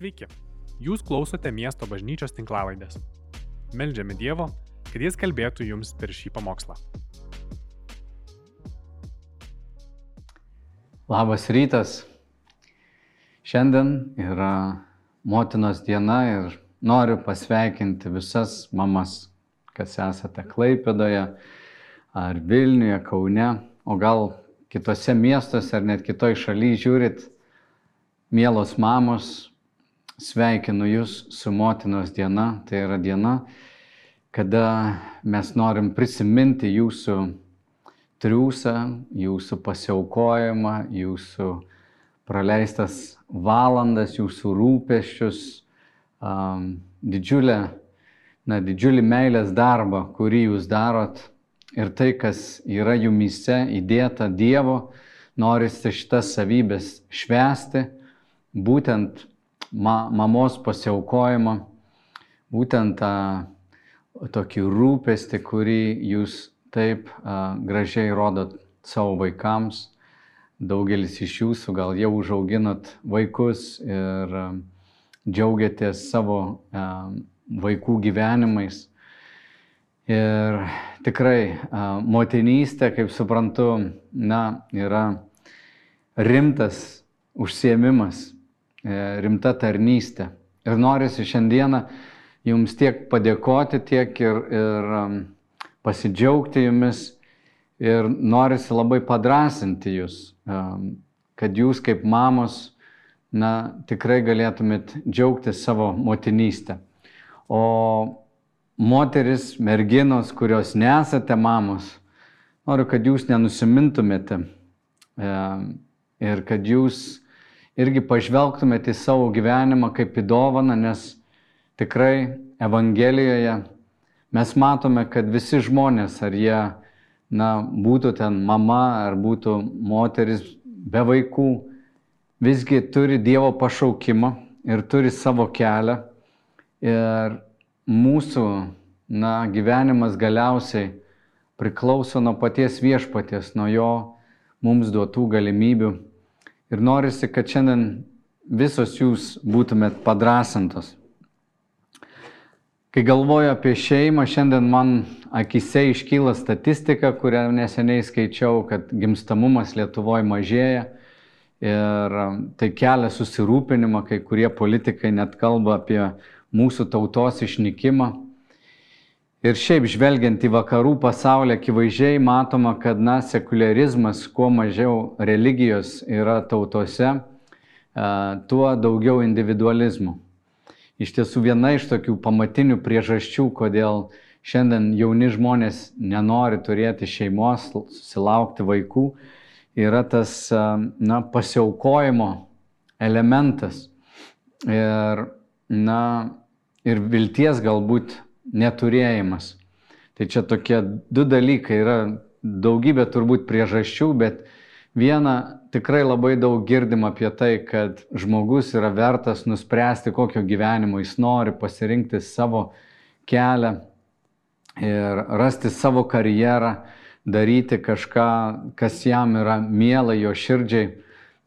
Sveiki, jūs klausote miesto bažnyčios tinklavaidės. Meldžiame Dievo, kad Jis kalbėtų jums per šį pamokslą. Labas rytas. Šiandien yra motinos diena ir noriu pasveikinti visas mamas, kas esate Klaipėdoje ar Vilniuje, Kaune, o gal kitose miestuose ar net kitoj šalyje žiūrit, mielos mamos, sveikinu Jūs su motinos diena. Tai yra diena, kada mes norim prisiminti Jūsų triūsą, Jūsų pasiaukojimą, Jūsų praleistas valandas, Jūsų rūpeščius, um, didžiulę, na, didžiulį meilės darbą, kurį Jūs darot ir tai, kas yra jumise įdėta Dievo, norisi šitas savybės švesti, būtent ma, mamos pasiaukojimą, būtent tą tokį rūpestį, kurį jūs taip a, gražiai rodot savo vaikams. Daugelis iš jūsų gal jau užauginat vaikus ir a, džiaugiatės savo a, vaikų gyvenimais. Ir tikrai motinystė, kaip suprantu, na, yra rimtas užsiemimas, rimta tarnystė. Ir norisi šiandieną jums tiek padėkoti, tiek ir, ir um, pasidžiaugti jumis ir norisi labai padrasinti jūs, um, kad jūs kaip mamos, na, tikrai galėtumėt džiaugtis savo motinystę. O moteris, merginos, kurios nesate mamos, noriu, kad jūs nenusimintumėte e, ir kad jūs irgi pažvelgtumėte į savo gyvenimą kaip į dovaną, nes tikrai Evangelijoje mes matome, kad visi žmonės, ar jie na, būtų ten mama, ar būtų moteris be vaikų, visgi turi Dievo pašaukimą ir turi savo kelią. Ir mūsų na, gyvenimas galiausiai priklauso nuo paties viešpaties, nuo jo mums duotų galimybių. Ir norisi, kad šiandien visos jūs būtumėt padrasintos. Kai galvoju apie šeimą, šiandien man akise iškyla statistika, kurią neseniai skaičiau, kad gimstamumas Lietuvoje mažėja ir tai kelia susirūpinimą, kai kurie politikai net kalba apie mūsų tautos išnykimą. Ir šiaip žvelgiant į vakarų pasaulį, akivaizdžiai matoma, kad na, sekularizmas, kuo mažiau religijos yra tautose, tuo daugiau individualizmo. Iš tiesų viena iš tokių pamatinių priežasčių, kodėl šiandien jauni žmonės nenori turėti šeimos, susilaukti vaikų, yra tas na, pasiaukojimo elementas. Ir, na, ir vilties galbūt neturėjimas. Tai čia tokie du dalykai yra daugybė turbūt priežasčių, bet viena tikrai labai daug girdim apie tai, kad žmogus yra vertas nuspręsti, kokio gyvenimo jis nori, pasirinkti savo kelią ir rasti savo karjerą, daryti kažką, kas jam yra miela jo širdžiai.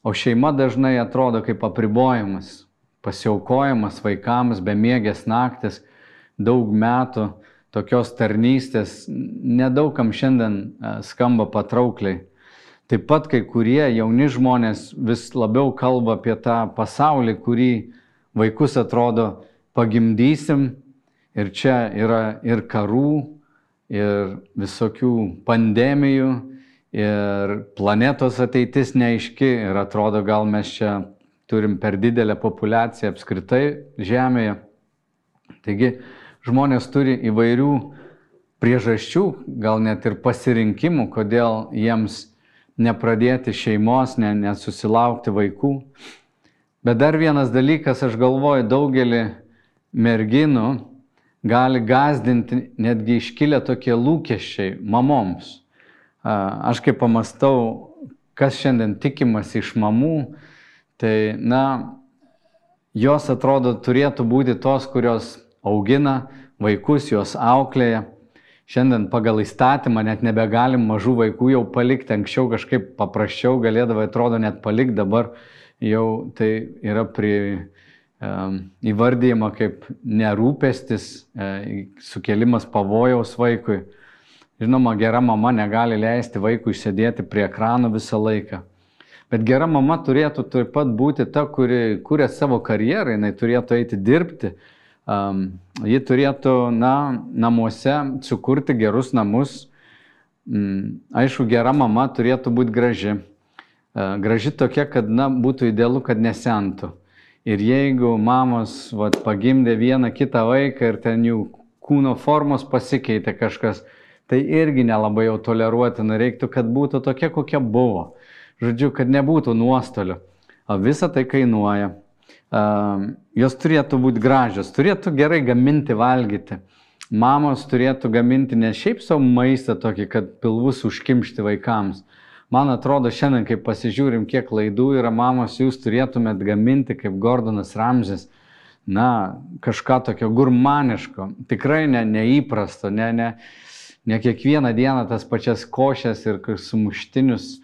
O šeima dažnai atrodo kaip apribojimas, pasiaukojimas vaikams, bemiegės naktis, daug metų tokios tarnystės, nedaugam šiandien e, skamba patraukliai. Taip pat kai kurie jauni žmonės vis labiau kalba apie tą pasaulį, kurį vaikus atrodo pagimdysim ir čia yra ir karų, ir visokių pandemijų, ir planetos ateitis neaiški ir atrodo gal mes čia turim per didelę populaciją apskritai Žemėje. Taigi žmonės turi įvairių priežasčių, gal net ir pasirinkimų, kodėl jiems nepradėti šeimos, ne, nesusilaukti vaikų. Bet dar vienas dalykas, aš galvoju, daugelį merginų gali gazdinti netgi iškilę tokie lūkesčiai mamoms. Aš kaip pamastau, kas šiandien tikimas iš mamų, tai, na, jos atrodo turėtų būti tos, kurios augina vaikus, juos auklėja. Šiandien pagal įstatymą net nebegalim mažų vaikų jau palikti, anksčiau kažkaip paprasčiau galėdavo, atrodo, net palikti, dabar jau tai yra pri, įvardyjama kaip nerūpestis, e, sukelimas pavojaus vaikui. Žinoma, gera mama negali leisti vaikui sėdėti prie ekrano visą laiką. Bet gera mama turėtų taip pat būti ta, kuri kuria savo karjerą, jinai turėtų eiti dirbti, um, ji turėtų na, namuose sukurti gerus namus. Mm, aišku, gera mama turėtų būti graži. Uh, graži tokia, kad na, būtų idealu, kad nesentų. Ir jeigu mamos vat, pagimdė vieną kitą vaiką ir ten jų kūno formos pasikeitė kažkas, tai irgi nelabai jau toleruotina, reiktų, kad būtų tokia, kokia buvo. Žodžiu, kad nebūtų nuostolių. O visa tai kainuoja. Uh, jos turėtų būti gražios, turėtų gerai gaminti, valgyti. Mamos turėtų gaminti ne šiaip savo maistą tokį, kad pilvus užkimšti vaikams, Man atrodo, šiandien, kai pasižiūrim, kiek laidų yra mamos, jūs turėtumėt gaminti kaip Gordonas Ramžis, na, kažką tokio gurmaniško, tikrai ne, neįprasto, ne, ne, ne kiekvieną dieną tas pačias košės ir sumuštinius.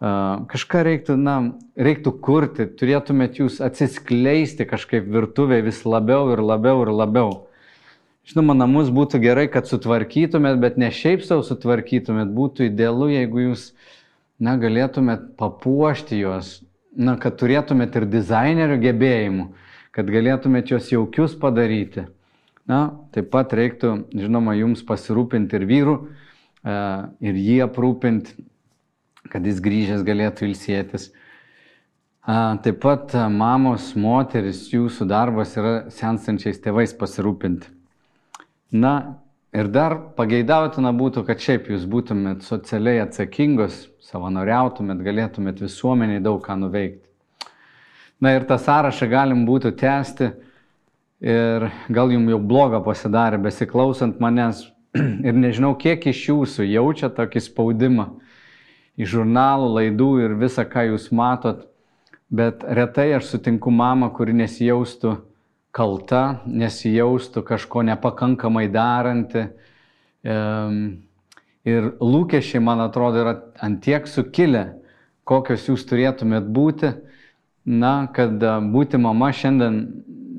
Kažką reiktų, na, reiktų kurti, turėtumėt jūs atsiskleisti kažkaip virtuvėje vis labiau ir labiau ir labiau. Žinoma, namus būtų gerai, kad sutvarkytumėt, bet ne šiaip savo sutvarkytumėt, būtų idealu, jeigu jūs na, galėtumėt papuošti juos, na, kad turėtumėt ir dizainerio gebėjimų, kad galėtumėt juos jaukius padaryti. Na, taip pat reiktų, žinoma, jums pasirūpinti ir vyrų, e, ir jį aprūpinti, kad jis grįžęs galėtų ilsėtis. Taip pat mamos, moteris, jūsų darbas yra senstančiais tėvais pasirūpinti. Na, Ir dar pageidautina būtų, kad šiaip jūs būtumėt socialiai atsakingos, savanoriautumėt, galėtumėt visuomeniai daug ką nuveikti. Na ir tą sąrašą galim būtų tęsti ir gal jums jau bloga pasidarė besiklausant manęs ir nežinau, kiek iš jūsų jaučia tokį spaudimą iš žurnalų, laidų ir visą, ką jūs matot, bet retai aš sutinku mamą, kuri nesijaustų kalta, nesijaustų kažko nepakankamai daranti. Ir lūkesčiai, man atrodo, yra antiek sukilę, kokios jūs turėtumėt būti, na, kad būti mama šiandien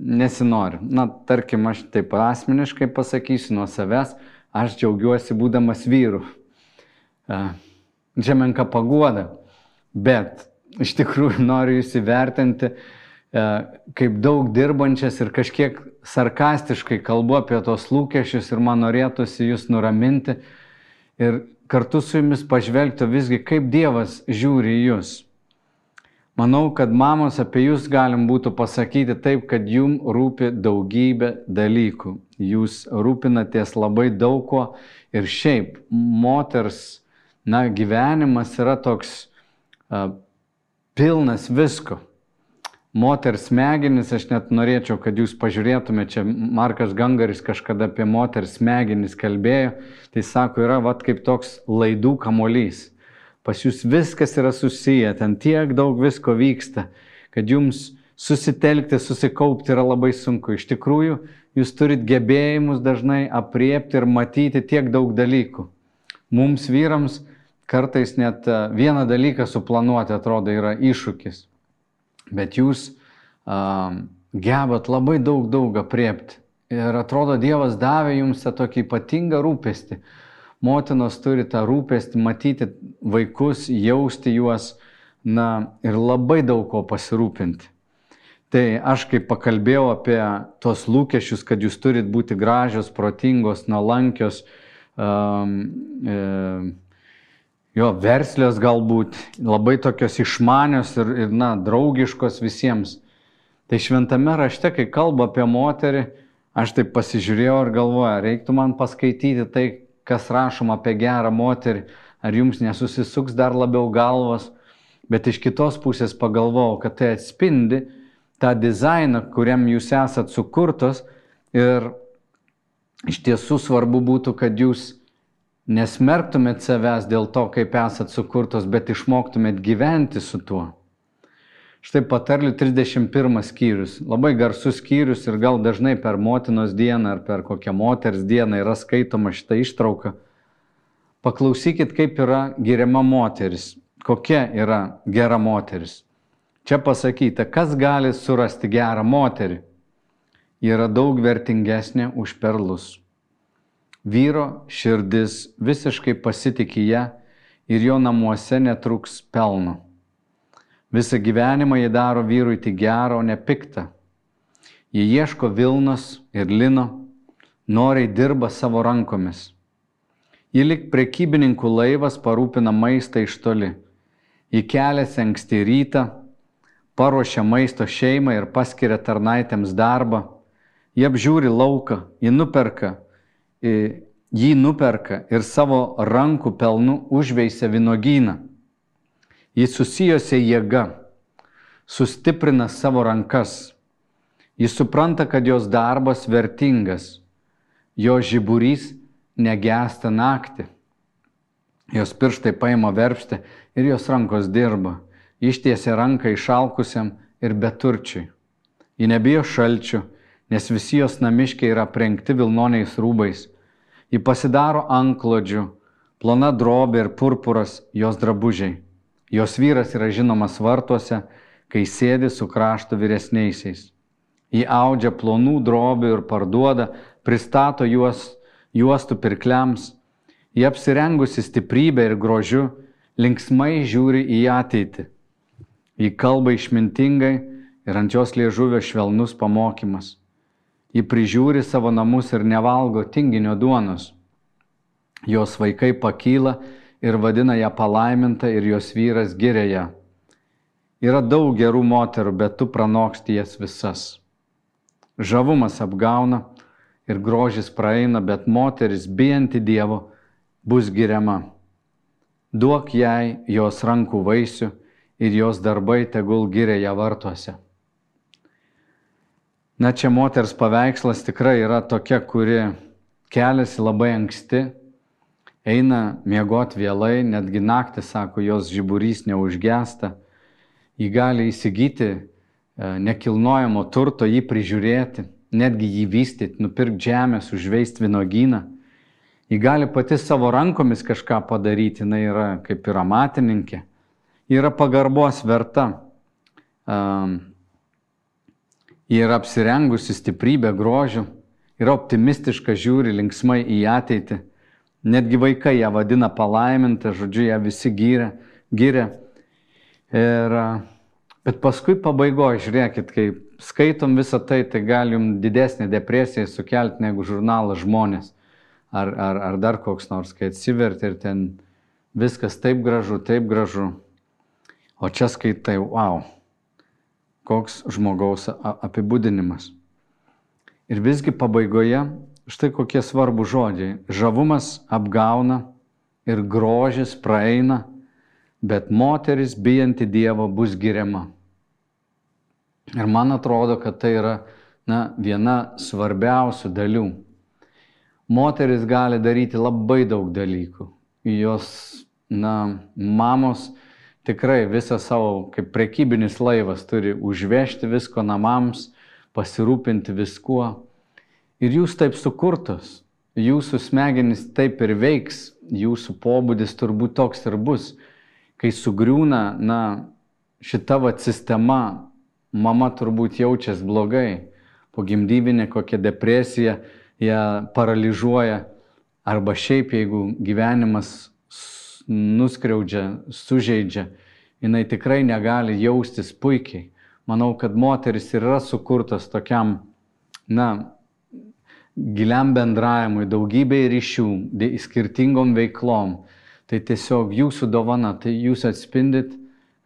nesinori. Na, tarkim, aš taip asmeniškai pasakysiu nuo savęs, aš džiaugiuosi būdamas vyru. Čia menka paguoda, bet iš tikrųjų noriu jūs įvertinti, E, kaip daug dirbančias ir kažkiek sarkastiškai kalbu apie tos lūkesčius ir man norėtųsi jūs nuraminti ir kartu su jumis pažvelgti visgi, kaip Dievas žiūri į jūs. Manau, kad mamos apie jūs galim būtų pasakyti taip, kad jum rūpi daugybė dalykų. Jūs rūpinatės labai daug ko ir šiaip moters, na, gyvenimas yra toks uh, pilnas visko moters smegenis, aš net norėčiau, kad jūs pažiūrėtumėte, čia Markas Gangaris kažkada apie moters smegenis kalbėjo, tai sako, yra vat kaip toks laidų kamolys. Pas jūs viskas yra susiję, ten tiek daug visko vyksta, kad jums susitelkti, susikaupti yra labai sunku. Iš tikrųjų, jūs turit gebėjimus dažnai apriepti ir matyti tiek daug dalykų. Mums vyrams kartais net vieną dalyką suplanuoti atrodo yra iššūkis bet jūs um, gebat labai daug, daug apriepti. Ir atrodo, Dievas davė jums tą tokį ypatingą rūpestį. Motinos turi tą rūpestį matyti vaikus, jausti juos, na ir labai daug ko pasirūpinti. Tai aš kaip pakalbėjau apie tos lūkesčius, kad jūs turit būti gražios, protingos, nalankios, um, e, jo verslios galbūt, labai tokios išmanios ir, ir na, draugiškos visiems. Tai šventame rašte, kai kalba apie moterį, aš taip pasižiūrėjau ir galvoju, reiktų man paskaityti tai, kas rašoma apie gerą moterį, ar jums nesusisuks dar labiau galvos, bet iš kitos pusės pagalvojau, kad tai atspindi tą dizainą, kuriam jūs esat sukurtos ir iš tiesų svarbu būtų, kad jūs nesmerktumėt savęs dėl to, kaip esat sukurtos, bet išmoktumėt gyventi su tuo. Štai patarlių 31 skyrius. Labai garsus skyrius ir gal dažnai per motinos dieną ar per kokią moters dieną yra skaitoma šitą ištrauką. Paklausykit, kaip yra geriama moteris, kokia yra gera moteris. Čia pasakyta, kas gali surasti gerą moterį. yra daug vertingesnė už perlus. Vyro širdis visiškai pasitikė ją ir jo namuose netruks pelno. Visą gyvenimą jie daro vyrui tik gerą, o ne piktą. Jie ieško Vilnos ir Lino, noriai dirba savo rankomis. Ji lik prekybininkų laivas parūpina maistą iš toli. Ji keliasi anksti rytą, paruošia maisto šeimą ir paskiria tarnaitėms darbą. Jie apžiūri lauką, ji nuperka, jį nuperka ir savo rankų pelnu užveisia vynogyną. Jis susijosi jėga, sustiprina savo rankas. Jis supranta, kad jos darbas vertingas, jo žiburys negesta naktį. Jos pirštai paima verpstę ir jos rankos dirba. Ištiesia ranką išalkusiam ir beturčiui. Ji nebijo šalčių, nes visi jos namiškiai yra prengti vilnoniais rūbais. Ji pasidaro anklodžių, plona drobė ir purpuras jos drabužiai. Jos vyras yra žinomas vartuose, kai sėdi su krašto vyresniaisiais. Ji audžia plonų drobių ir parduoda, pristato juos juostų pirkliams. Ji apsirengusi stiprybę ir grožiu, linksmai žiūri į ateitį. Ji kalba išmintingai ir ant jos liežuvio švelnus pamokymas. Ji prižiūri savo namus ir nevalgo tinginio duonos. Jos vaikai pakyla ir vadina ją palaimintą ir jos vyras giria ją. Yra daug gerų moterų, bet tu pranoksti jas visas. Žavumas apgauna ir grožis praeina, bet moteris bijanti Dievo bus giriama. Duok jai jos rankų vaisių ir jos darbai tegul giria ją vartuose. Na čia moters paveikslas tikrai yra tokia, kuri keliasi labai anksti, eina miegoti vėlai, netgi naktį, sako, jos žiburys neužgesta, jį gali įsigyti e, nekilnojamo turto, jį prižiūrėti, netgi jį vystyti, nupirkti žemės, užveisti vynogyną. Ji gali pati savo rankomis kažką padaryti, jinai yra kaip ir amatininkė, yra pagarbos verta. Um, ji yra apsirengusi stiprybę, grožių, yra optimistiška, žiūri linksmai į ateitį Netgi vaikai ją vadina palaimintą, žodžiu, ją visi gyrė. gyrė. Ir, bet paskui pabaigoje, žiūrėkit, kai skaitom visą tai, tai gali jums didesnė depresija sukelti negu žurnalas žmonės. Ar, ar, ar dar koks nors, kai atsiverti ir ten viskas taip gražu, taip gražu. O čia skaitai, wow, koks žmogaus apibūdinimas. Ir visgi pabaigoje Štai kokie svarbų žodžiai. Žavumas apgauna ir grožis praeina, bet moteris bijanti Dievo bus giriama. Ir man atrodo, kad tai yra na, viena svarbiausių dalių. Moteris gali daryti labai daug dalykų. Jos, na, mamos tikrai visą savo, kaip prekybinis laivas, turi užvežti visko namams, pasirūpinti viskuo. Ir jūs taip sukurtos, jūsų smegenys taip ir veiks, jūsų pobūdis turbūt toks ir bus. Kai sugriūna, na, šita va sistema, mama turbūt jaučiasi blogai, pogimdyvinė kokia depresija, ją paralyžiuoja, arba šiaip jeigu gyvenimas nuskriaudžia, sužeidžia, jinai tikrai negali jaustis puikiai. Manau, kad moteris yra sukurtas tokiam, na, giliam bendravimui, daugybei ryšių, skirtingom veiklom. Tai tiesiog jūsų dovana, tai jūs atspindit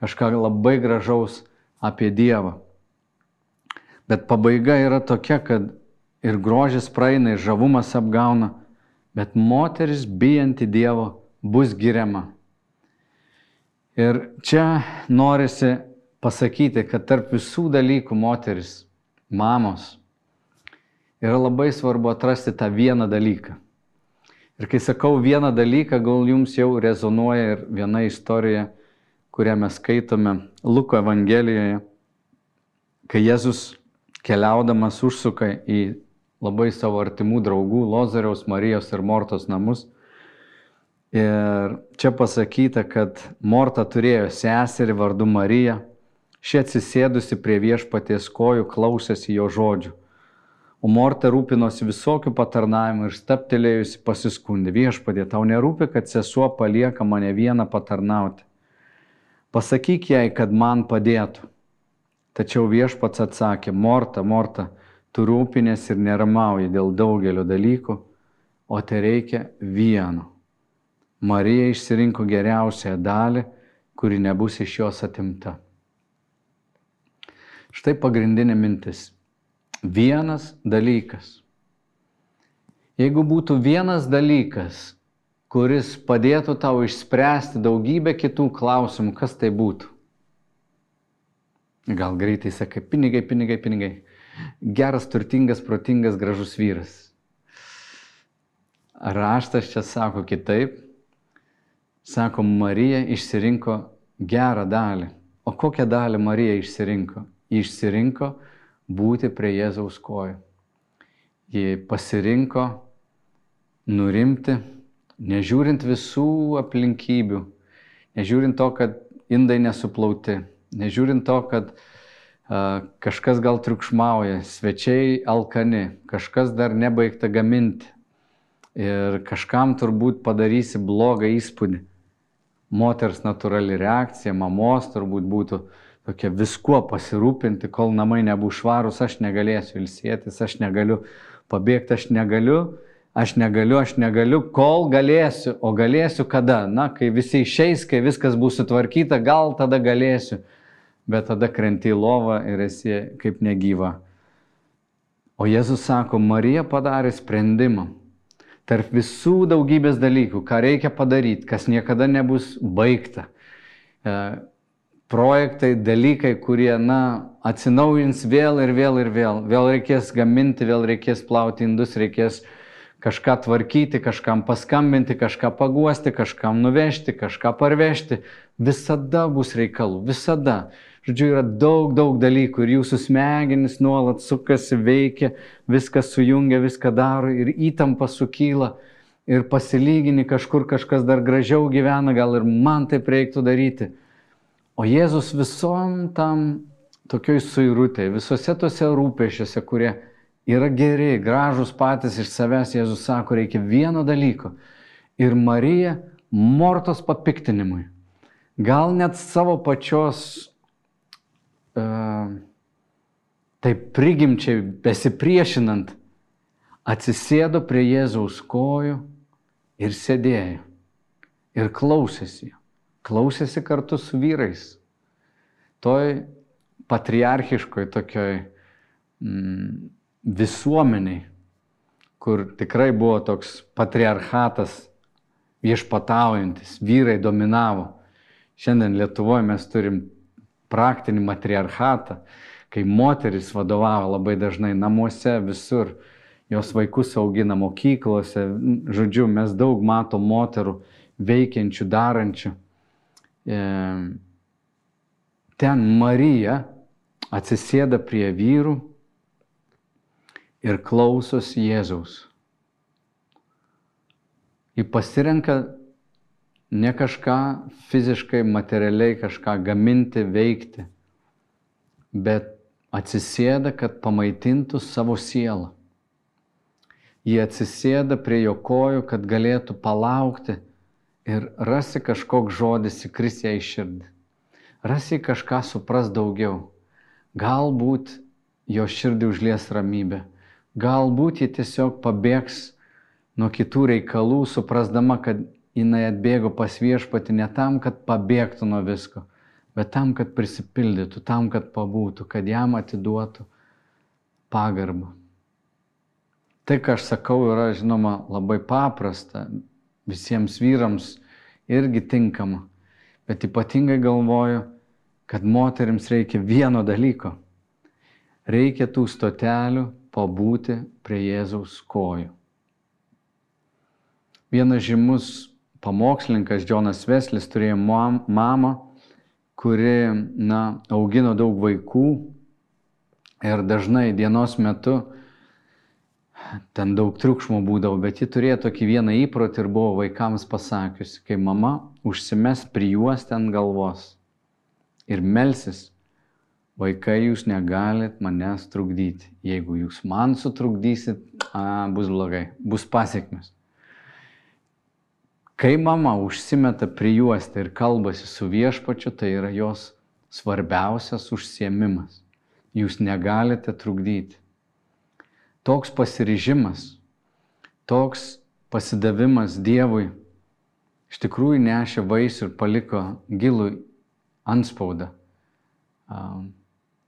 kažką labai gražaus apie Dievą. Bet pabaiga yra tokia, kad ir grožis praeina, ir žavumas apgauna, bet moteris bijanti Dievo bus giriama. Ir čia norisi pasakyti, kad tarp visų dalykų moteris, mamos, yra labai svarbu atrasti tą vieną dalyką. Ir kai sakau vieną dalyką, gal jums jau rezonuoja ir viena istorija, kurią mes skaitome Luko Evangelijoje, kai Jėzus keliaudamas užsuka į labai savo artimų draugų Lozariaus, Marijos ir Mortos namus. Ir čia pasakyta, kad Morta turėjo seserį vardu Marija, ši atsisėdusi prie viešpaties kojų klausėsi jo žodžių. O Morta rūpinosi visokių patarnavimų ir staptelėjusi pasiskundė. Viešpadė, tau nerūpi, kad sesuo palieka mane vieną patarnauti. Pasakyk jai, kad man padėtų. Tačiau viešpats atsakė, Morta, Morta, tu rūpinės ir neramauji dėl daugelio dalykų, o te reikia vieno. Marija išsirinko geriausią dalį, kuri nebus iš jos atimta. Štai pagrindinė mintis. Vienas dalykas. Jeigu būtų vienas dalykas, kuris padėtų tau išspręsti daugybę kitų klausimų, kas tai būtų? Gal greitai sakai, pinigai, pinigai, pinigai. Geras, turtingas, protingas, gražus vyras. Raštas čia sako kitaip. Sako, Marija išsirinko gerą dalį. O kokią dalį Marija išsirinko? Ji išsirinko būti prie Jėzaus kojų. Ji pasirinko nurimti, nežiūrint visų aplinkybių, nežiūrint to, kad indai nesuplauti, nežiūrint to, kad a, kažkas gal triukšmauja, svečiai alkani, kažkas dar nebaigta gaminti ir kažkam turbūt padarysi blogą įspūdį. Moters natūrali reakcija, mamos turbūt būtų tokia viskuo pasirūpinti, kol namai nebus švarus, aš negalėsiu ilsėtis, aš negaliu pabėgti, aš negaliu, aš negaliu, aš negaliu, kol galėsiu, o galėsiu kada? Na, kai visi išeis, kai viskas bus sutvarkyta, gal tada galėsiu, bet tada krenti į lovą ir esi kaip negyva. O Jėzus sako, Marija padarė sprendimą tarp visų daugybės dalykų, ką reikia padaryti, kas niekada nebus baigta. E, projektai, dalykai, kurie, na, atsinaujins vėl ir vėl ir vėl. Vėl reikės gaminti, vėl reikės plauti indus, reikės kažką tvarkyti, kažkam paskambinti, kažką paguosti, kažkam nuvežti, kažką parvežti. Visada bus reikalų, visada. Žodžiu, yra daug, daug dalykų ir jūsų smegenys nuolat sukasi, veikia, viską sujungia, viską daro ir įtampa sukyla ir pasilygini kažkur kažkas dar gražiau gyvena, gal ir man taip reiktų daryti. O Jėzus visom tam tokioj suirutėje, visose tose rūpešiuose, kurie yra geri, gražus patys iš savęs, Jėzus sako, reikia vieno dalyko. Ir Marija mortos papiktinimui. Gal net savo pačios taip prigimčiai besipriešinant, atsisėdo prie Jėzaus kojų ir sėdėjo. Ir klausėsi. Klausėsi kartu su vyrais. Toj patriarchiškoj tokioj mm, visuomeniai, kur tikrai buvo toks patriarchatas viešpataujantis, vyrai dominavo. Šiandien Lietuvoje mes turim praktinį matriarchatą, kai moteris vadovavo labai dažnai namuose, visur, jos vaikus augina mokyklose, žodžiu, mes daug matom moterų veikiančių, darančių. E, ten Marija atsisėda prie vyrų ir klausosi Jėzaus. Ji pasirenka ne kažką fiziškai, materialiai kažką gaminti, veikti, bet atsisėda, kad pamaitintų savo sielą. Jie atsisėda prie jo kojų, kad galėtų palaukti ir rasi kažkoks žodis įkris ją į širdį. Rasi kažką supras daugiau. Galbūt jo širdį užlies ramybė. Galbūt ji tiesiog pabėgs nuo kitų reikalų, suprasdama, kad jinai atbėgo pas viešpati ne tam, kad pabėgtų nuo visko, bet tam, kad prisipildytų, tam, kad pabūtų, kad jam atiduotų pagarbą. Tai, ką aš sakau, yra, žinoma, labai paprasta, visiems vyrams irgi tinkama, bet ypatingai galvoju, kad moteriams reikia vieno dalyko. Reikia tų stotelių pabūti prie Jėzaus kojų. Vienas žymus pamokslininkas Džonas Veslis turėjo mamą, kuri na, augino daug vaikų ir dažnai dienos metu ten daug triukšmo būdavo, bet ji turėjo tokį vieną įprotį ir buvo vaikams pasakiusi, kai mama užsimes prijuostę ant galvos ir melsis, vaikai jūs negalit manęs trukdyti. Jeigu jūs man sutrukdysit, a, bus blogai, bus pasiekmes. Kai mama užsimeta prijuostę ir kalbasi su viešpačiu, tai yra jos svarbiausias užsiemimas. Jūs negalite trukdyti. Toks pasiryžimas, toks pasidavimas Dievui iš tikrųjų nešė vaisių ir paliko gilų anspaudą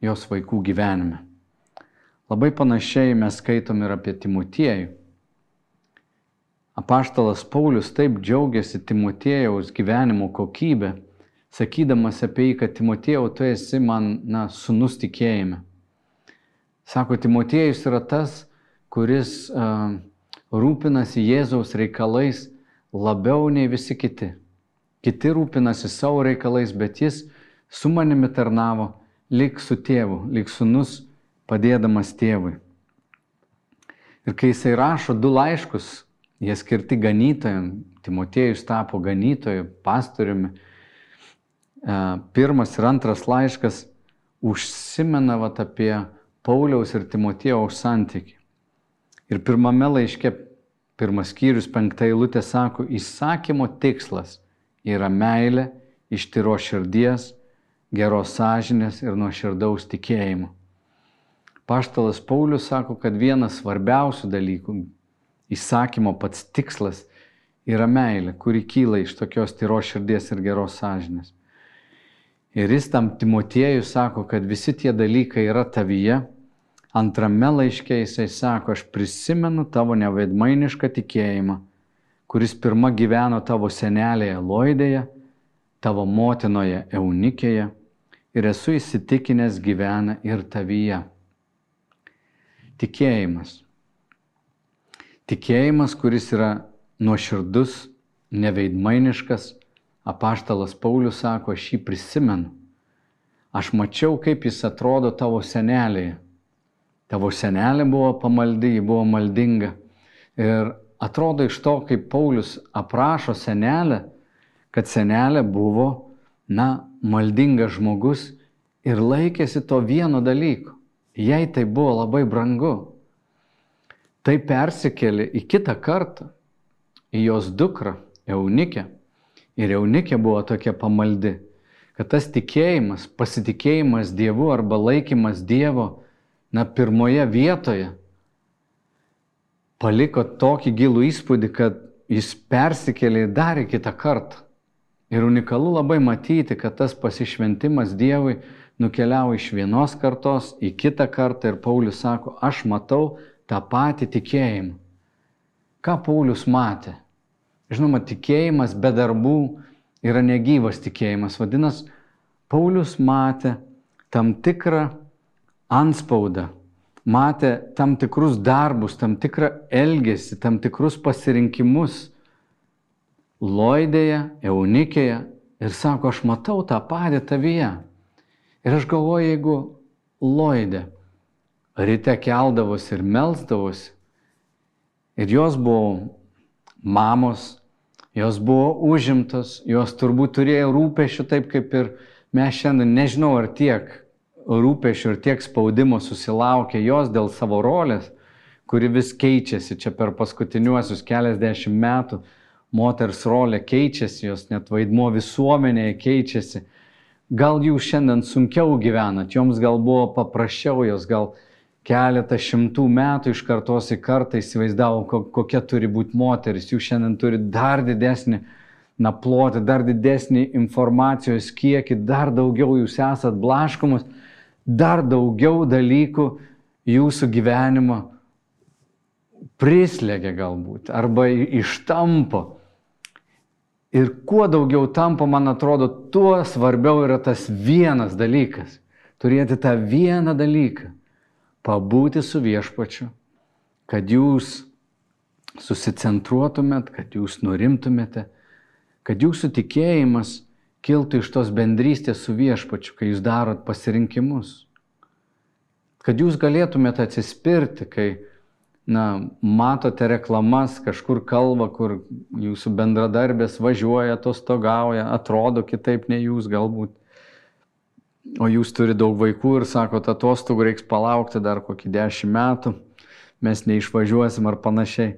jos vaikų gyvenime. Labai panašiai mes skaitom ir apie Timotiejų. Apaštalas Paulius taip džiaugiasi Timotiejaus gyvenimo kokybę, sakydamas apie jį, kad Timotiejau, tu esi man, na, sunus tikėjime. Sako, Timotiejus yra tas, kuris uh, rūpinasi Jėzaus reikalais labiau nei visi kiti. Kiti rūpinasi savo reikalais, bet jis su manimi tarnavo lik su tėvu, lik sunus padėdamas tėvui. Ir kai jisai rašo du laiškus, jie skirti ganytojam, Timotiejus tapo ganytoju, pastoriumi, e, pirmas ir antras laiškas užsimena vat, apie Pauliaus ir Timotiejaus santyki. Ir pirmame laiške, pirmas skyrius, penkta eilutė sako, įsakymo tikslas yra meilė iš tyro širdies, geros sąžinės ir nuoširdaus tikėjimo. Paštalas Paulius sako, kad vienas svarbiausių dalykų, įsakymo pats tikslas yra meilė, kuri kyla iš tokios tyros širdies ir geros sąžinės. Ir jis tam Timotiejui sako, kad visi tie dalykai yra tavyje. Antrame laiške jisai sako, aš prisimenu tavo nevaidmainišką tikėjimą, kuris pirmą gyveno tavo senelėje Loidėje tavo motinoje Eunikėje ir esu įsitikinęs gyvena ir tavyje. Tikėjimas. Tikėjimas, kuris yra nuoširdus, neveidmainiškas, apaštalas Paulius sako, aš jį prisimenu. Aš mačiau, kaip jis atrodo tavo senelėje. Tavo senelė buvo pamaldi, ji buvo maldinga. Ir atrodo iš to, kaip Paulius aprašo senelę, kad senelė buvo, na, maldingas žmogus ir laikėsi to vieno dalyko. Jai tai buvo labai brangu. Tai persikėlė į kitą kartą, į jos dukrą, Eunikę. Ir Eunikė buvo tokia pamaldi, kad tas tikėjimas, pasitikėjimas Dievu arba laikymas Dievo, na, pirmoje vietoje, paliko tokį gilų įspūdį, kad jis persikėlė dar į kitą kartą. Ir unikalu labai matyti, kad tas pasišventimas Dievui nukeliavo iš vienos kartos į kitą kartą ir Paulius sako, aš matau tą patį tikėjimą. Ką Paulius matė? Žinoma, tikėjimas be darbų yra negyvas tikėjimas. Vadinasi, Paulius matė tam tikrą anspaudą, matė tam tikrus darbus, tam tikrą elgesį, tam tikrus pasirinkimus Loidėje, Eunikėje ir sako, aš matau tą patį tavyje. Ir aš galvoju, jeigu Loidė ryte keldavosi ir melzdavosi, ir jos buvo mamos, jos buvo užimtos, jos turbūt turėjo rūpešių taip kaip ir mes šiandien, nežinau ar tiek rūpešių ir tiek spaudimo susilaukė jos dėl savo rolės, kuri vis keičiasi čia per paskutiniuosius keliasdešimt metų moters rolė keičiasi, jos net vaidmo visuomenėje keičiasi. Gal jūs šiandien sunkiau gyvenat, joms gal buvo paprasčiau, jos gal keletą šimtų metų iš kartos į kartą įsivaizdavo, kokia turi būti moteris. Jūs šiandien turite dar didesnį naplotį, dar didesnį informacijos kiekį, dar daugiau jūs esat blaškomus, dar daugiau dalykų jūsų gyvenimo prislėgia galbūt arba ištampo. Ir kuo daugiau tampa, man atrodo, tuo svarbiau yra tas vienas dalykas. Turėti tą vieną dalyką. Pabūti su viešpačiu, kad jūs susicentruotumėt, kad jūs nurimtumėte, kad jūsų tikėjimas kiltų iš tos bendrystės su viešpačiu, kai jūs darot pasirinkimus. Kad jūs galėtumėte atsispirti, kai na, matote reklamas, kažkur kalba, kur jūsų bendradarbės važiuoja, atostogauja, atrodo kitaip nei jūs galbūt. o jūs turite daug vaikų ir sakote, atostogų reiks palaukti dar kokį dešimt metų, mes neišvažiuosim ar panašiai.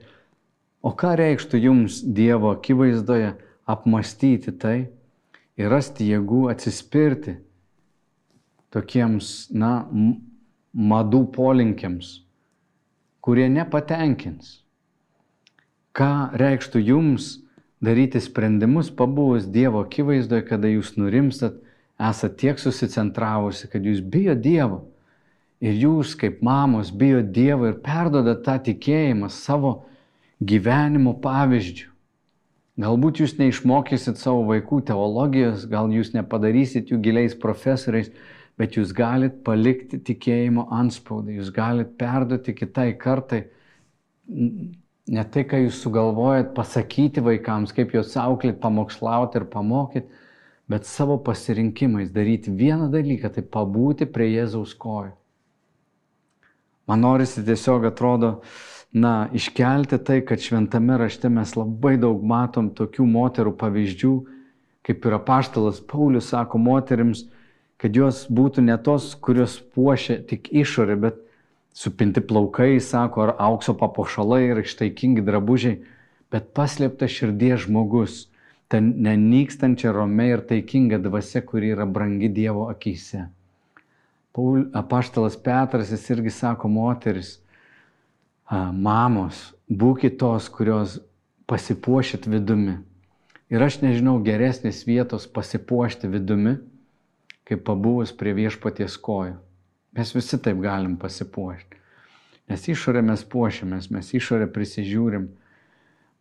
O ką reikštų jums Dievo akivaizdoje apmastyti tai ir rasti jėgų atsispirti tokiems, na, madų polinkiams, kurie nepatenkins. Ką reikštų jums daryti sprendimus pabuvus Dievo akivaizdoje, kada jūs nurimstat, esate tiek susicentravusi, kad jūs bijo Dievo. Ir jūs kaip mamos bijo Dievo ir perdodat tą tikėjimą savo gyvenimo pavyzdžių. Galbūt jūs neišmokysit savo vaikų teologijos, gal jūs nepadarysit jų giliais profesoriais, bet jūs galit palikti tikėjimo anspaudą, jūs galit perduoti kitai kartai ne tai, ką jūs sugalvojat pasakyti vaikams, kaip juos auklėt, pamokslauti ir pamokyti, bet savo pasirinkimais daryti vieną dalyką, tai pabūti prie Jėzaus kojų. Man norisi tiesiog atrodo, na, iškelti tai, kad šventame rašte mes labai daug matom tokių moterų pavyzdžių, kaip ir apaštalas Paulius sako moteriams, kad jos būtų ne tos, kurios puošia tik išorę, bet supinti plaukai, sako, ar aukso papuošalai ir ištaikingi drabužiai, bet paslėpta širdies žmogus, ta nenykstančia rome ir taikinga dvasia, kuri yra brangi Dievo akise. Apaštalas Petras jis irgi sako, moteris, mamos, būkite tos, kurios pasipuošit vidumi. Ir aš nežinau geresnės vietos pasipuošti vidumi, kaip pabuvus prie viešpaties kojų. Mes visi taip galim pasipuošti. Nes išorę mes puošiamės, mes išorę prisižiūrim,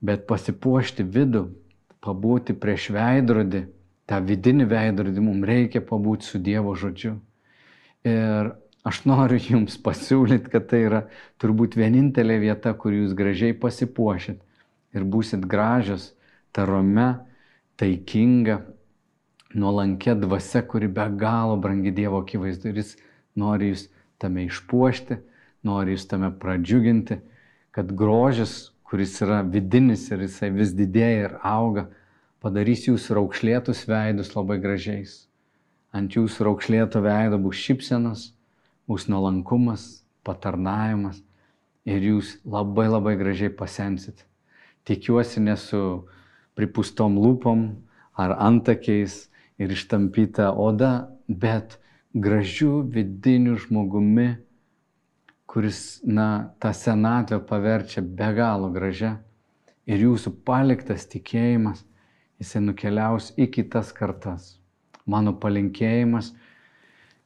bet pasipuošti vidų pabūti prieš veidrodį, tą vidinį veidrodį, mums reikia pabūti su Dievo žodžiu. Ir aš noriu Jums pasiūlyti, kad tai yra turbūt vienintelė vieta, kur Jūs gražiai pasipuošit ir būsit gražios, tarome, taikinga, nuolankė dvasia, kuri be galo brangi Dievo akivaizdu ir Jis nori Jūs tame išpuošti, nori Jūs tame pradžiuginti, kad grožis, kuris yra vidinis ir jisai vis didėja ir auga, padarys jūsų raukšlėtus veidus labai gražiais. Ant jūsų raukšlėto veido bus šypsenas, bus nuolankumas, patarnavimas ir jūs labai labai gražiai pasensit. Tikiuosi ne su pripustom lūpom ar antakiais ir ištampyta oda, bet gražiu vidiniu žmogumi, kuris, na, tą senatvę paverčia be galo gražia ir jūsų paliktas tikėjimas, jisai nukeliaus į kitas kartas. Mano palinkėjimas,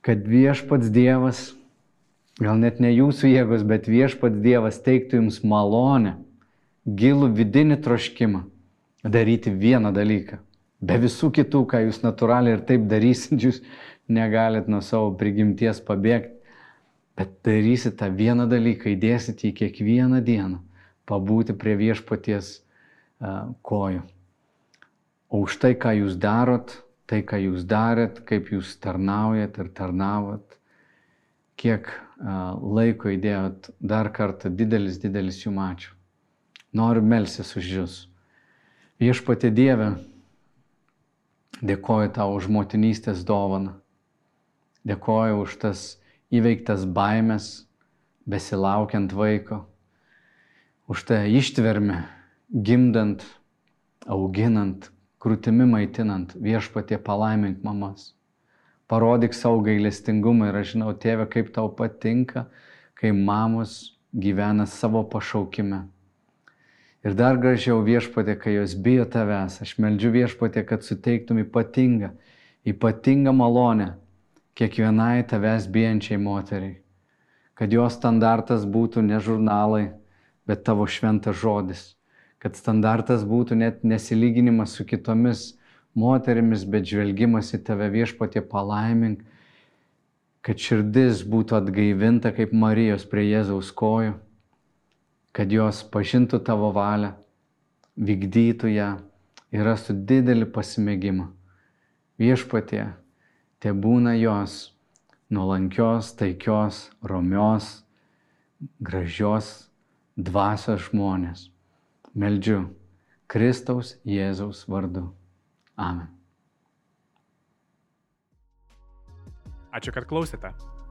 kad viešpats Dievas, gal net ne jūsų jėgos, bet viešpats Dievas teiktų jums malonę, gilų vidinį troškimą daryti vieną dalyką. Be visų kitų, ką jūs natūraliai ir taip darysit, jūs negalit nuo savo prigimties pabėgti Bet darysit tą vieną dalyką, įdėsit į kiekvieną dieną, pabūti prie viešpaties uh, kojų. O už tai, ką jūs darot, tai, ką jūs darėt, kaip jūs tarnaujat ir tarnavot, kiek uh, laiko įdėjot, dar kartą didelis, didelis jums ačiū. Noriu melsis už jūs. Viešpatė Dieve, dėkoju tau už motinystės dovaną. Dėkoju už tas įveiktas baimės, besilaukiant vaiko, už tą ištvermę, gimdant, auginant, krūtimi maitinant, viešpatie palaimink mamas. Parodyk savo gailestingumą ir aš žinau, tėve, kaip tau patinka, kai mamos gyvena savo pašaukime. Ir dar gražiau viešpatė, kai jos bijo tavęs, aš meldžiu viešpatė, kad suteiktum ypatingą, ypatingą malonę kiekvienai tavęs bijančiai moteriai, kad jos standartas būtų ne žurnalai, bet tavo šventas žodis, kad standartas būtų net nesilyginimas su kitomis moterimis, bet žvelgimas į tave viešpatie palaimink, kad širdis būtų atgaivinta kaip Marijos prie Jėzaus kojų, kad jos pažintų tavo valią, vykdytų ją ir rastų didelį pasimėgimą. Viešpatie, te būna jos nuolankios, taikios, romios, gražios dvasios žmonės. Meldžiu Kristaus Jėzaus vardu. Amen. Ačiū, kad klausėte.